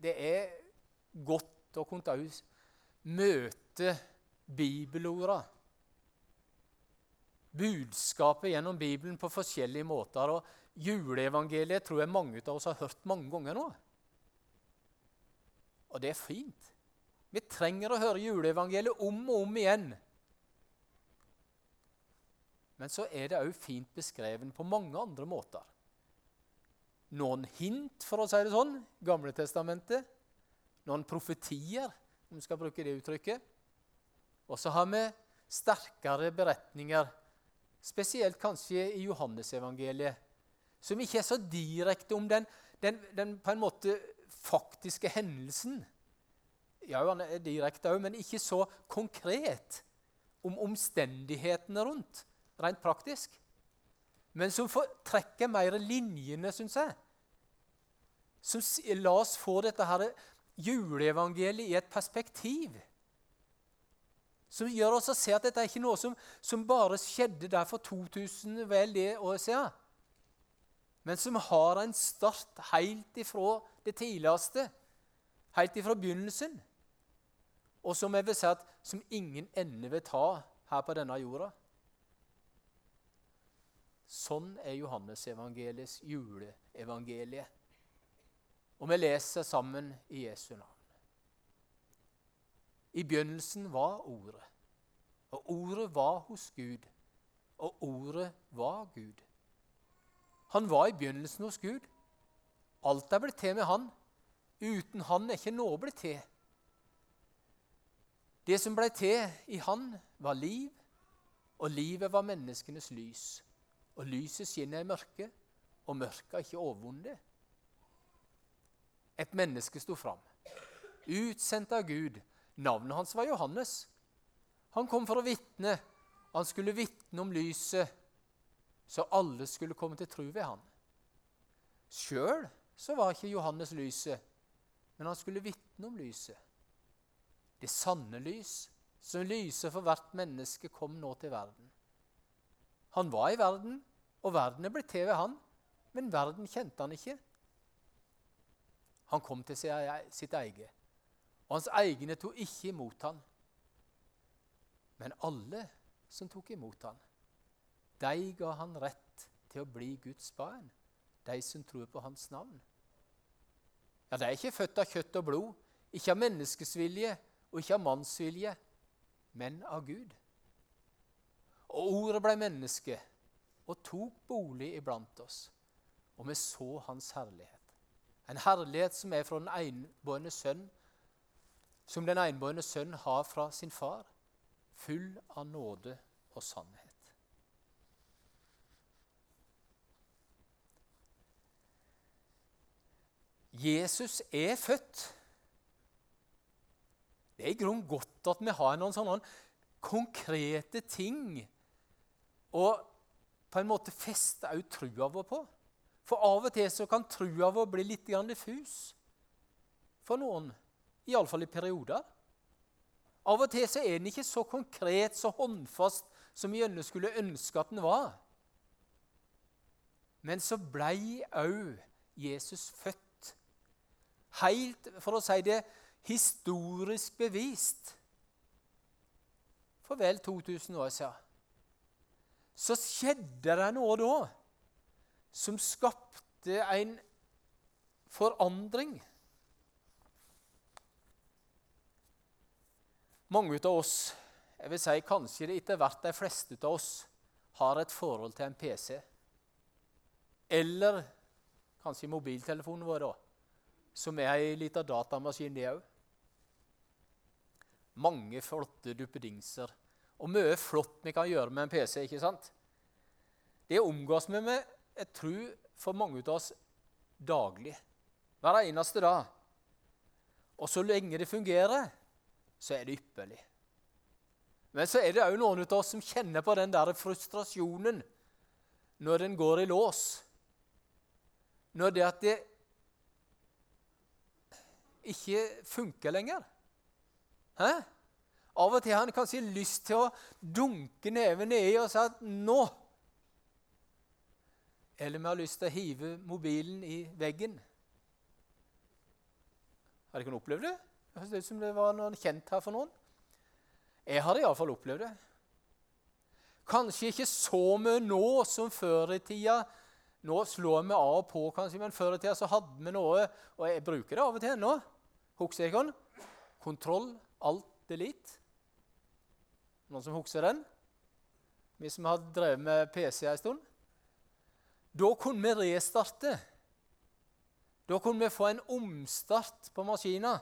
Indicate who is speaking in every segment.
Speaker 1: det er godt å kunne møte bibelorda. Budskapet gjennom Bibelen på forskjellige måter. og Juleevangeliet tror jeg mange av oss har hørt mange ganger nå. Og det er fint. Vi trenger å høre juleevangeliet om og om igjen. Men så er det òg fint beskreven på mange andre måter. Noen hint, for å si det sånn, Gamle testamentet. Noen profetier, om vi skal bruke det uttrykket. Og så har vi sterkere beretninger, spesielt kanskje i Johannesevangeliet, som ikke er så direkte om den, den, den på en måte faktiske hendelsen. Ja, han er direkte òg, men ikke så konkret om omstendighetene rundt, rent praktisk. Men som trekker mer linjene, syns jeg. Som la oss få dette her juleevangeliet i et perspektiv. Som gjør oss å se at dette er ikke noe som, som bare skjedde der for 2000 vel det år siden men som har en start helt ifra det tidligste, helt ifra begynnelsen, og som jeg vil si at som ingen ende vil ta her på denne jorda. Sånn er Johannes evangeliets juleevangelie. Og vi leser sammen i Jesu navn. I begynnelsen var Ordet, og Ordet var hos Gud, og Ordet var Gud. Han var i begynnelsen hos Gud. Alt er blitt til med han. Uten han er ikke noe blitt til. Det som ble til i han, var liv, og livet var menneskenes lys. Og lyset skinner i mørket, og mørket har ikke overvunnet. Et menneske sto fram, utsendt av Gud. Navnet hans var Johannes. Han kom for å vitne. Han skulle vitne om lyset så alle skulle komme til tro ved han. Sjøl var ikke Johannes lyset, men han skulle vitne om lyset. Det sanne lys, som lyser for hvert menneske, kom nå til verden. Han var i verden, og verden er blitt til ved han, men verden kjente han ikke. Han kom til sitt eget, og hans egne tok ikke imot han. Men alle som tok imot han, de ga han rett til å bli Guds barn, de som tror på hans navn. Ja, De er ikke født av kjøtt og blod, ikke av menneskesvilje og ikke av mannsvilje, men av Gud. Og ordet ble menneske og tok bolig iblant oss, og vi så hans herlighet. En herlighet som er fra den enbårne sønn, som den enbårne sønn har fra sin far, full av nåde og sannhet. Jesus er født. Det er i grunnen godt at vi har noen sånne konkrete ting å på en måte feste òg trua vår på. For av og til så kan trua vår bli litt diffus for noen. Iallfall i perioder. Av og til så er den ikke så konkret, så håndfast, som vi gjerne skulle ønske at den var. Men så blei òg Jesus født Helt, for å si det, historisk bevist. For vel 2000 år siden. Så skjedde det noe da som skapte en forandring. Mange av oss, jeg vil si kanskje det etter hvert de fleste av oss, har et forhold til en PC. Eller kanskje mobiltelefonen vår. da som er ei lita datamaskin, det òg. Mange flotte duppedingser. Og mye flott vi kan gjøre med en PC. ikke sant? Det omgås vi med, jeg tror, for mange av oss daglig. Hver eneste dag. Og så lenge det fungerer, så er det ypperlig. Men så er det òg noen av oss som kjenner på den der frustrasjonen når den går i lås. Når det at det ikke funker lenger. Hæ? Av og til har han kanskje lyst til å dunke neven nedi og si at 'nå' Eller vi har lyst til å hive mobilen i veggen. Har dere opplevd det? Det høres ut som det var noen kjent her for noen. Jeg har iallfall opplevd det. Kanskje ikke så mye nå som før i tida. Nå slår vi av og på, kanskje, men før i tida så hadde vi noe Og jeg bruker det av og til ennå. Husker jeg? Kontroll, alt, delete. Noen som husker den? Vi som har drevet med PC en stund. Da kunne vi restarte. Da kunne vi få en omstart på maskina.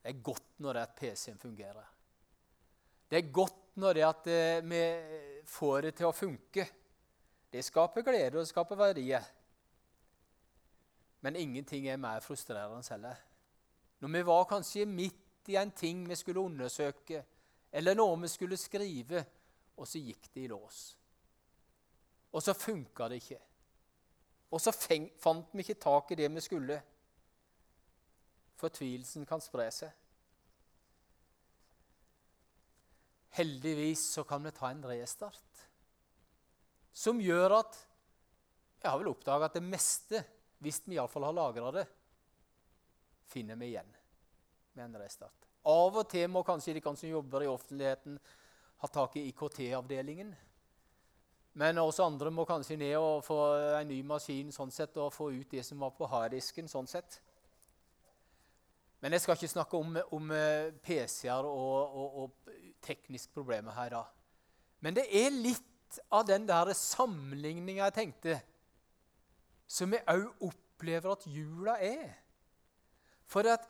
Speaker 1: Det er godt når det er at PC-en fungerer. Det er godt når det at eh, vi får det til å funke. Det skaper glede og det skaper verdier. Men ingenting er mer frustrerende heller. Når vi var kanskje midt i en ting vi skulle undersøke, eller noe vi skulle skrive, og så gikk det i lås. Og så funka det ikke. Og så fant vi ikke tak i det vi skulle. Fortvilelsen kan spre seg. Heldigvis så kan vi ta en restart som gjør at Jeg har vel oppdaga at det meste, hvis vi iallfall har lagra det, finner vi igjen med en restart. Av og til må kanskje de som jobber i offentligheten, ha tak i IKT-avdelingen. Men oss andre må kanskje ned og få en ny maskin sånn sett, og få ut det som var på harddisken. sånn sett. Men jeg skal ikke snakke om, om eh, PC-er og, og, og tekniske problemer her. da. Men det er litt av den der sammenligninga jeg tenkte, som jeg òg opplever at jula er. For at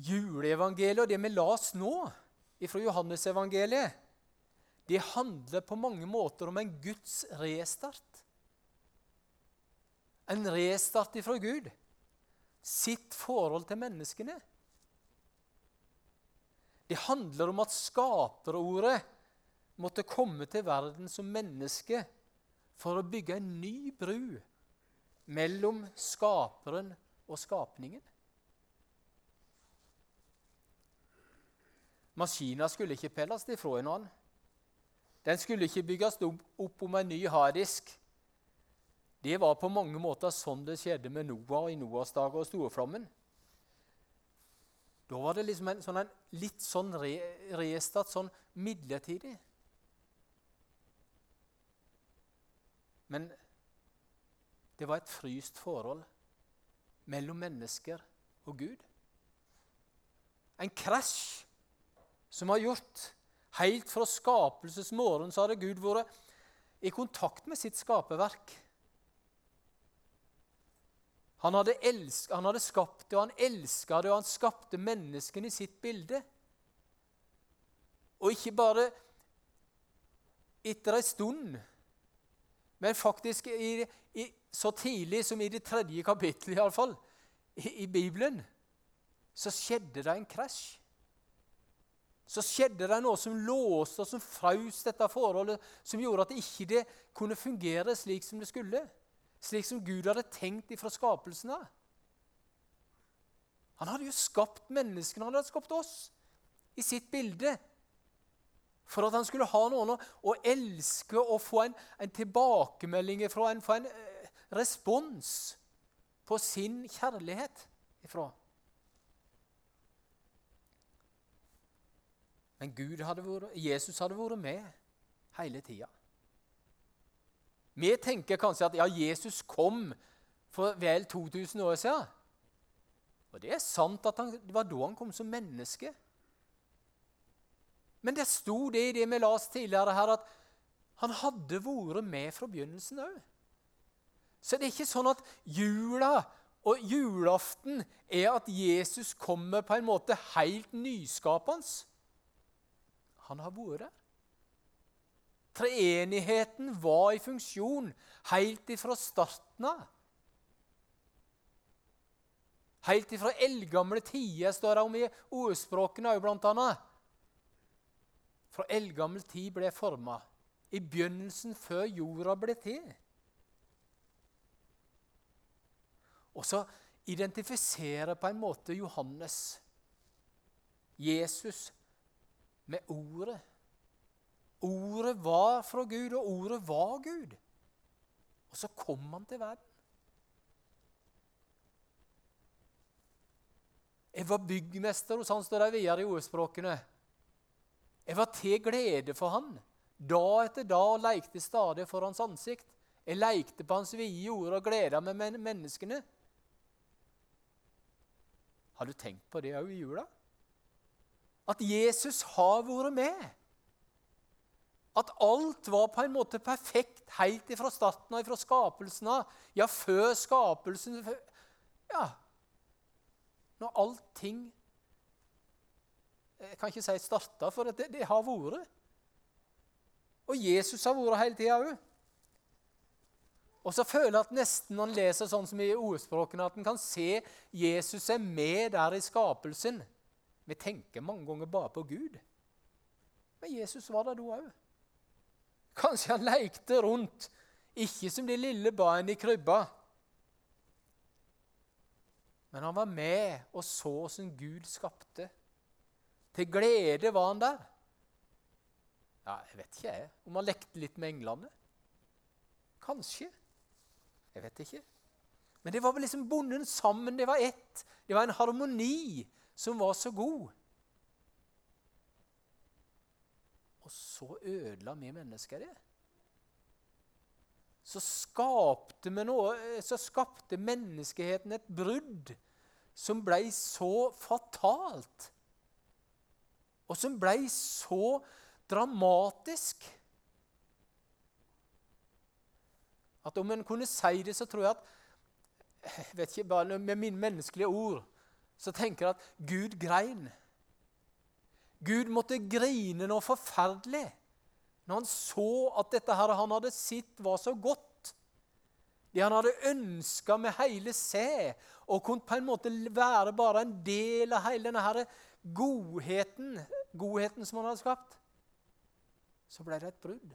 Speaker 1: juleevangeliet og det vi las nå fra Johannesevangeliet, det handler på mange måter om en Guds restart. En restart ifra Gud. Sitt forhold til menneskene. Det handler om at skaperordet måtte komme til verden som menneske for å bygge en ny bru mellom skaperen og skapningen. Maskina skulle ikke pelles ifra en annen. Den skulle ikke bygges opp om en ny harddisk. Det var på mange måter sånn det skjedde med Noah i Noas dager og storflommen. Da var det liksom en, sånn en litt sånn re, restart, sånn midlertidig. Men det var et fryst forhold mellom mennesker og Gud. En krasj som har gjort Helt fra skapelsesmorgen så hadde Gud vært i kontakt med sitt skaperverk. Han hadde, han hadde skapt det, og han elska det, og han skapte menneskene i sitt bilde. Og ikke bare etter ei stund, men faktisk i, i, så tidlig som i det tredje kapittelet iallfall, i, i Bibelen, så skjedde det en krasj. Så skjedde det noe som låste og som frøs dette forholdet, som gjorde at det ikke kunne fungere slik som det skulle slik som Gud hadde tenkt ifra skapelsen av. Han hadde jo skapt menneskene, han hadde skapt oss, i sitt bilde. For at han skulle ha noen å elske og få en, en tilbakemelding ifra, en, få en eh, respons på sin kjærlighet ifra. Men hadde vært, Jesus hadde vært med hele tida. Vi tenker kanskje at ja, Jesus kom for vel 2000 år siden. Og det er sant at han, det var da han kom som menneske. Men det sto det i det vi leste tidligere her, at han hadde vært med fra begynnelsen òg. Så det er ikke sånn at jula og julaften er at Jesus kommer på en måte helt nyskapende. Han har vært der. Treenigheten var i funksjon helt ifra starten av. Helt ifra eldgamle tider, står det om i ordspråkene òg, blant annet. Fra eldgammel tid ble forma. I begynnelsen, før jorda ble til. Og så identifiserer på en måte Johannes Jesus med ordet Ordet var fra Gud, og ordet var Gud. Og så kom han til verden. Jeg var byggmester hos han, står det videre i ordspråkene. Jeg var til glede for han, da etter da, og lekte stadig for hans ansikt. Jeg lekte på hans vide jord og gleda meg med menneskene. Har du tenkt på det òg i jula? At Jesus har vært med. At alt var på en måte perfekt helt ifra starten av, ifra skapelsen av. Ja, før skapelsen Ja, når allting Jeg kan ikke si starta, for det, det har vært. Og Jesus har vært hele tida òg. Og så føler jeg at nesten når en leser sånn som i ordspråkene, at en kan se Jesus er med der i skapelsen. Vi tenker mange ganger bare på Gud. Men Jesus var der da òg. Kanskje han lekte rundt, ikke som de lille barna i krybba, men han var med og så som Gud skapte. Til glede var han der. Ja, Jeg vet ikke jeg, om han lekte litt med englene. Kanskje. Jeg vet ikke. Men det var vel liksom bonden sammen. Det var ett. Det var en harmoni som var så god. Og så ødela vi mennesker det. Så skapte, noe, så skapte menneskeheten et brudd som ble så fatalt, og som ble så dramatisk at om en kunne si det, så tror jeg at jeg vet ikke, bare Med mine menneskelige ord så tenker jeg at Gud grein. Gud måtte grine noe forferdelig når han så at dette her han hadde sett, var så godt. Det han hadde ønska med hele seg, og kunne på en måte være bare en del av hele denne godheten, godheten som han hadde skapt. Så ble det et brudd.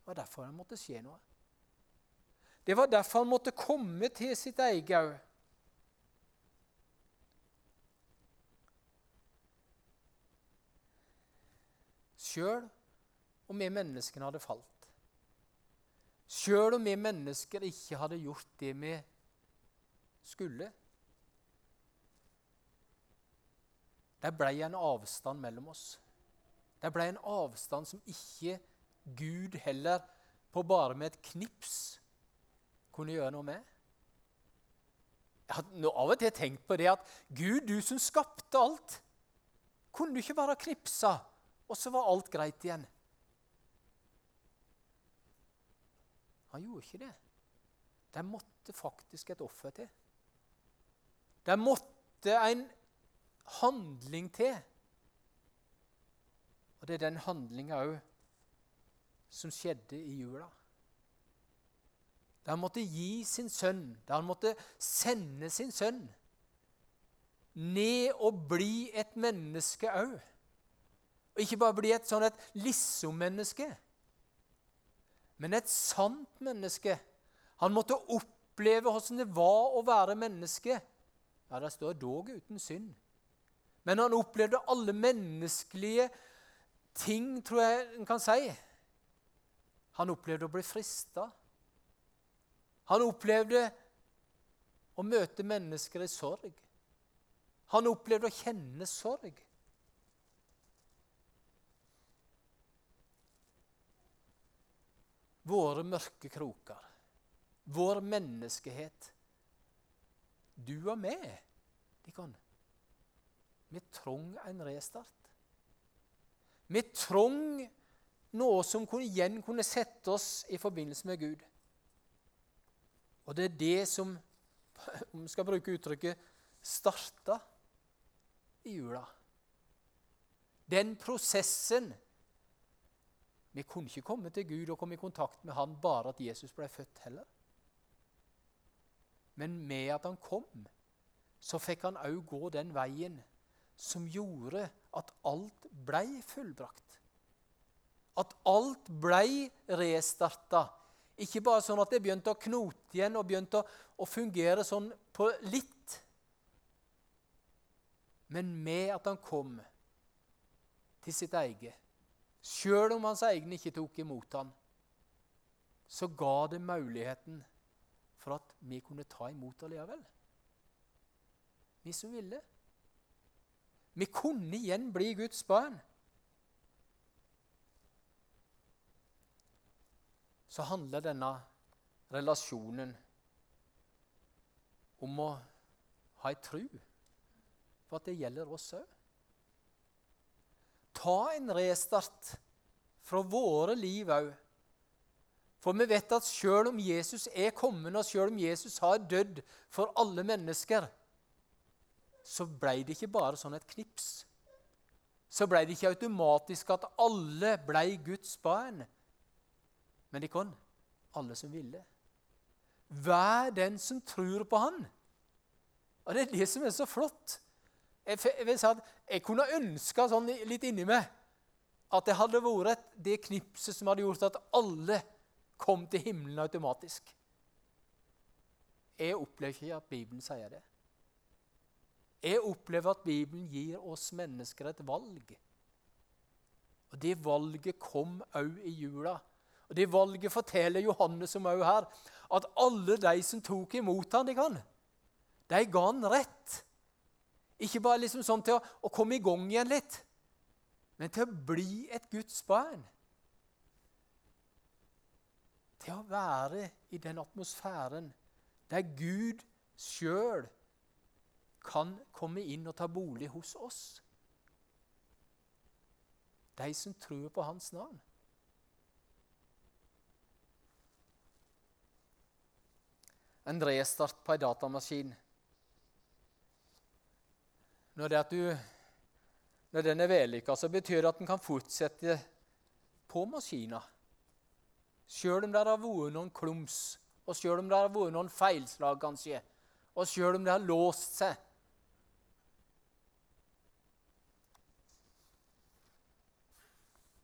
Speaker 1: Det var derfor det måtte skje noe. Det var derfor han måtte komme til sitt eget òg. Sjøl om vi menneskene hadde falt, sjøl om vi mennesker ikke hadde gjort det vi skulle Det ble en avstand mellom oss. Det ble en avstand som ikke Gud heller på bare med et knips kunne gjøre noe med. Jeg har av og til tenkt på det at Gud, du som skapte alt, kunne du ikke bare knipsa og så var alt greit igjen. Han gjorde ikke det. Det måtte faktisk et offer til. Det måtte en handling til. Og det er den handlinga òg som skjedde i jula. Da han måtte gi sin sønn, da han måtte sende sin sønn ned og bli et menneske òg. Og ikke bare bli et sånn et liksom-menneske, men et sant menneske. Han måtte oppleve hvordan det var å være menneske. Ja, det står 'dog uten synd'. Men han opplevde alle menneskelige ting, tror jeg en kan si. Han opplevde å bli frista. Han opplevde å møte mennesker i sorg. Han opplevde å kjenne sorg. Våre mørke kroker, vår menneskehet. Du og meg, Dikon. Vi trong en restart. Vi trong noe som igjen kunne sette oss i forbindelse med Gud. Og det er det som, om vi skal bruke uttrykket, starta i jula. Den prosessen vi kunne ikke komme til Gud og komme i kontakt med Han bare at Jesus ble født heller. Men med at han kom, så fikk han òg gå den veien som gjorde at alt blei fullbrakt. At alt blei restarta. Ikke bare sånn at det begynte å knote igjen og begynte å, å fungere sånn på litt. Men med at han kom til sitt eget Sjøl om hans egne ikke tok imot ham, så ga det muligheten for at vi kunne ta imot allikevel. vi som ville. Vi kunne igjen bli Guds barn. Så handler denne relasjonen om å ha ei tru på at det gjelder oss òg. Ta en restart fra våre liv òg. For vi vet at selv om Jesus er kommet, og selv om Jesus har dødd for alle mennesker, så ble det ikke bare sånn et knips. Så ble det ikke automatisk at alle ble Guds barn. Men de kom alle som ville. Vær den som tror på Han. Og Det er det som er så flott. Jeg, jeg, jeg kunne ønska sånn litt inni meg at det hadde vært det knipset som hadde gjort at alle kom til himmelen automatisk. Jeg opplever ikke at Bibelen sier det. Jeg opplever at Bibelen gir oss mennesker et valg. Og Det valget kom òg i jula. Og Det valget forteller Johannes om òg her, at alle de som tok imot ham, de kan, de ga han rett. Ikke bare liksom sånn til å, å komme i gang igjen litt, men til å bli et Guds barn til å være i den atmosfæren der Gud sjøl kan komme inn og ta bolig hos oss. De som tror på Hans navn. En restart på ei datamaskin Når, du, når den er vellykka, så betyr det at den kan fortsette på maskina. Sjøl om det har vært noen klums, og sjøl om det har vært noen feilslag, kanskje, og sjøl om det har låst seg.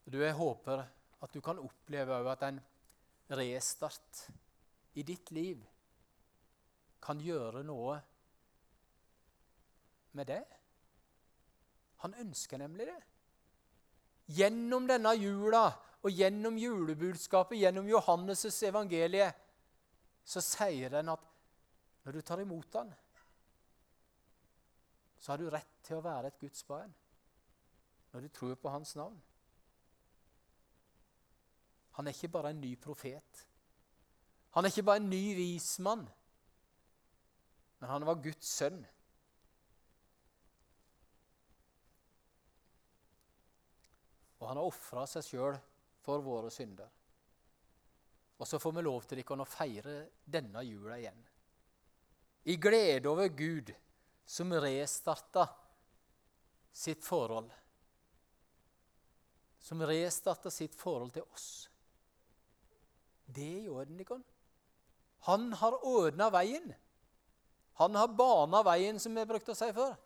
Speaker 1: Du, Jeg håper at du kan oppleve at en restart i ditt liv kan gjøre noe med det. Han ønsker nemlig det. Gjennom denne jula og gjennom julebudskapet, gjennom Johannes' evangelie, så sier den at når du tar imot han, så har du rett til å være et Guds barn når du tror på Hans navn. Han er ikke bare en ny profet. Han er ikke bare en ny vismann, men han var Guds sønn. Og han har ofra seg sjøl for våre synder. Og så får vi lov til å feire denne jula igjen. I glede over Gud som restarta sitt forhold. Som restarta sitt forhold til oss. Det gjør den ikke. Han har ordna veien. Han har bana veien, som vi brukte å si før.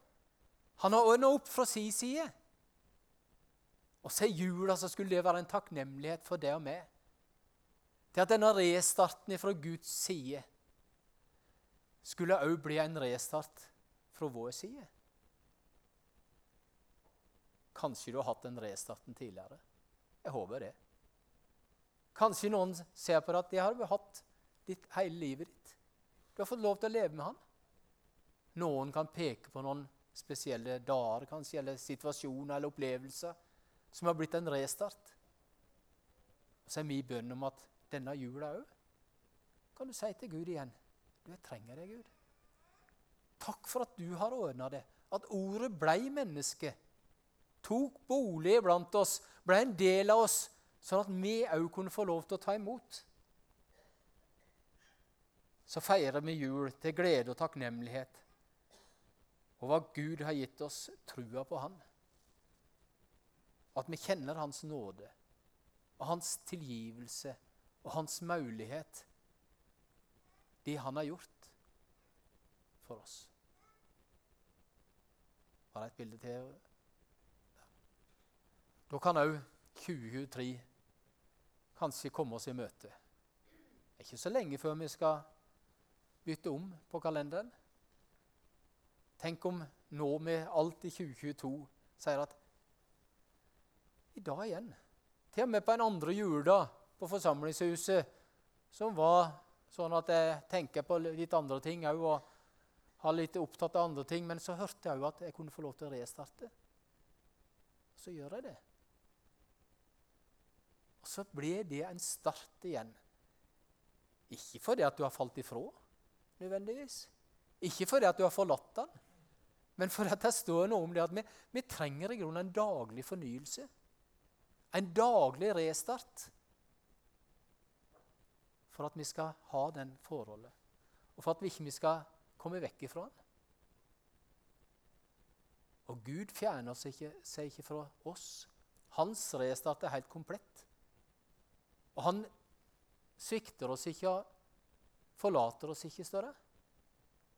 Speaker 1: Han har ordna opp fra si side. Og så i jula så skulle det være en takknemlighet for det og meg. Til at denne restarten fra Guds side skulle òg bli en restart fra vår side. Kanskje du har hatt den restarten tidligere. Jeg håper det. Kanskje noen ser på det at det har hatt ditt hele livet ditt. Du har fått lov til å leve med han. Noen kan peke på noen spesielle dager, kanskje, eller situasjoner eller opplevelser som har blitt en restart. Så er min bønn om at denne jula òg kan du si til Gud igjen du, jeg trenger deg, Gud. Takk for at du har ordna det. At ordet blei menneske. Tok bolig blant oss, blei en del av oss, sånn at vi òg kunne få lov til å ta imot. Så feirer vi jul til glede og takknemlighet over at Gud har gitt oss trua på Han. At vi kjenner Hans nåde og Hans tilgivelse og Hans mulighet. Det Han har gjort for oss. Var det et bilde til? Da kan òg 2023 kanskje komme oss i møte. Det er ikke så lenge før vi skal bytte om på kalenderen. Tenk om nå med alt i 2022 sier at i dag igjen. Til og med på en andre juledag på forsamlingshuset, som var sånn at jeg tenker på litt andre ting òg. Og har litt opptatt av andre ting. Men så hørte jeg òg at jeg kunne få lov til å restarte. Så gjør jeg det. Og så ble det en start igjen. Ikke fordi at du har falt ifra, nødvendigvis. Ikke fordi at du har forlatt den, men fordi det står noe om det at vi, vi trenger i grunnen en daglig fornyelse. En daglig restart. For at vi skal ha den forholdet. Og for at vi ikke skal komme vekk ifra den. Og Gud fjerner seg ikke, seg ikke fra oss. Hans restart er helt komplett. Og han svikter oss ikke og forlater oss ikke, større.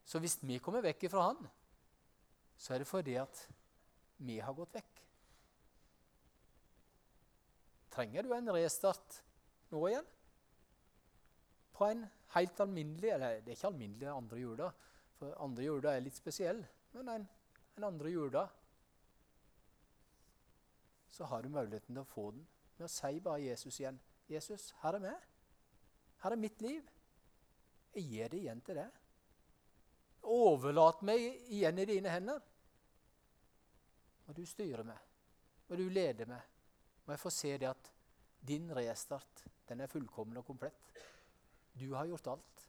Speaker 1: Så hvis vi kommer vekk ifra han, så er det fordi at vi har gått vekk. Trenger du en restart nå igjen? På en helt alminnelig Eller det er ikke alminnelig andre jula, for andre jula er litt spesiell. Men en, en andre jula så har du muligheten til å få den med å si bare Jesus igjen. 'Jesus, her er meg. Her er mitt liv. Jeg gir det igjen til deg.' Overlat meg igjen i dine hender. Og du styrer meg, og du leder meg. Og jeg få se det at din restart den er fullkommen og komplett. Du har gjort alt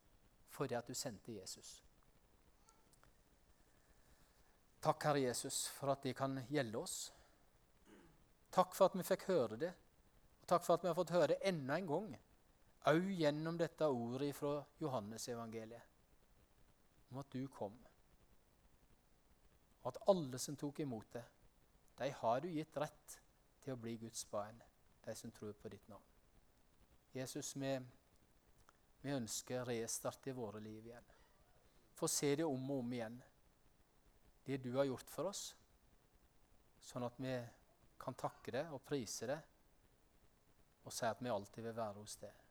Speaker 1: for det at du sendte Jesus. Takk, Herre Jesus, for at det kan gjelde oss. Takk for at vi fikk høre det. Og takk for at vi har fått høre det enda en gang, òg gjennom dette ordet fra Johannesevangeliet om at du kom. Og at alle som tok imot det, de har du gitt rett til å bli Guds barn, de som tror på ditt navn. Jesus, vi, vi ønsker restart i våre liv igjen. Få se det om og om igjen, det du har gjort for oss, sånn at vi kan takke det og prise det og si at vi alltid vil være hos deg.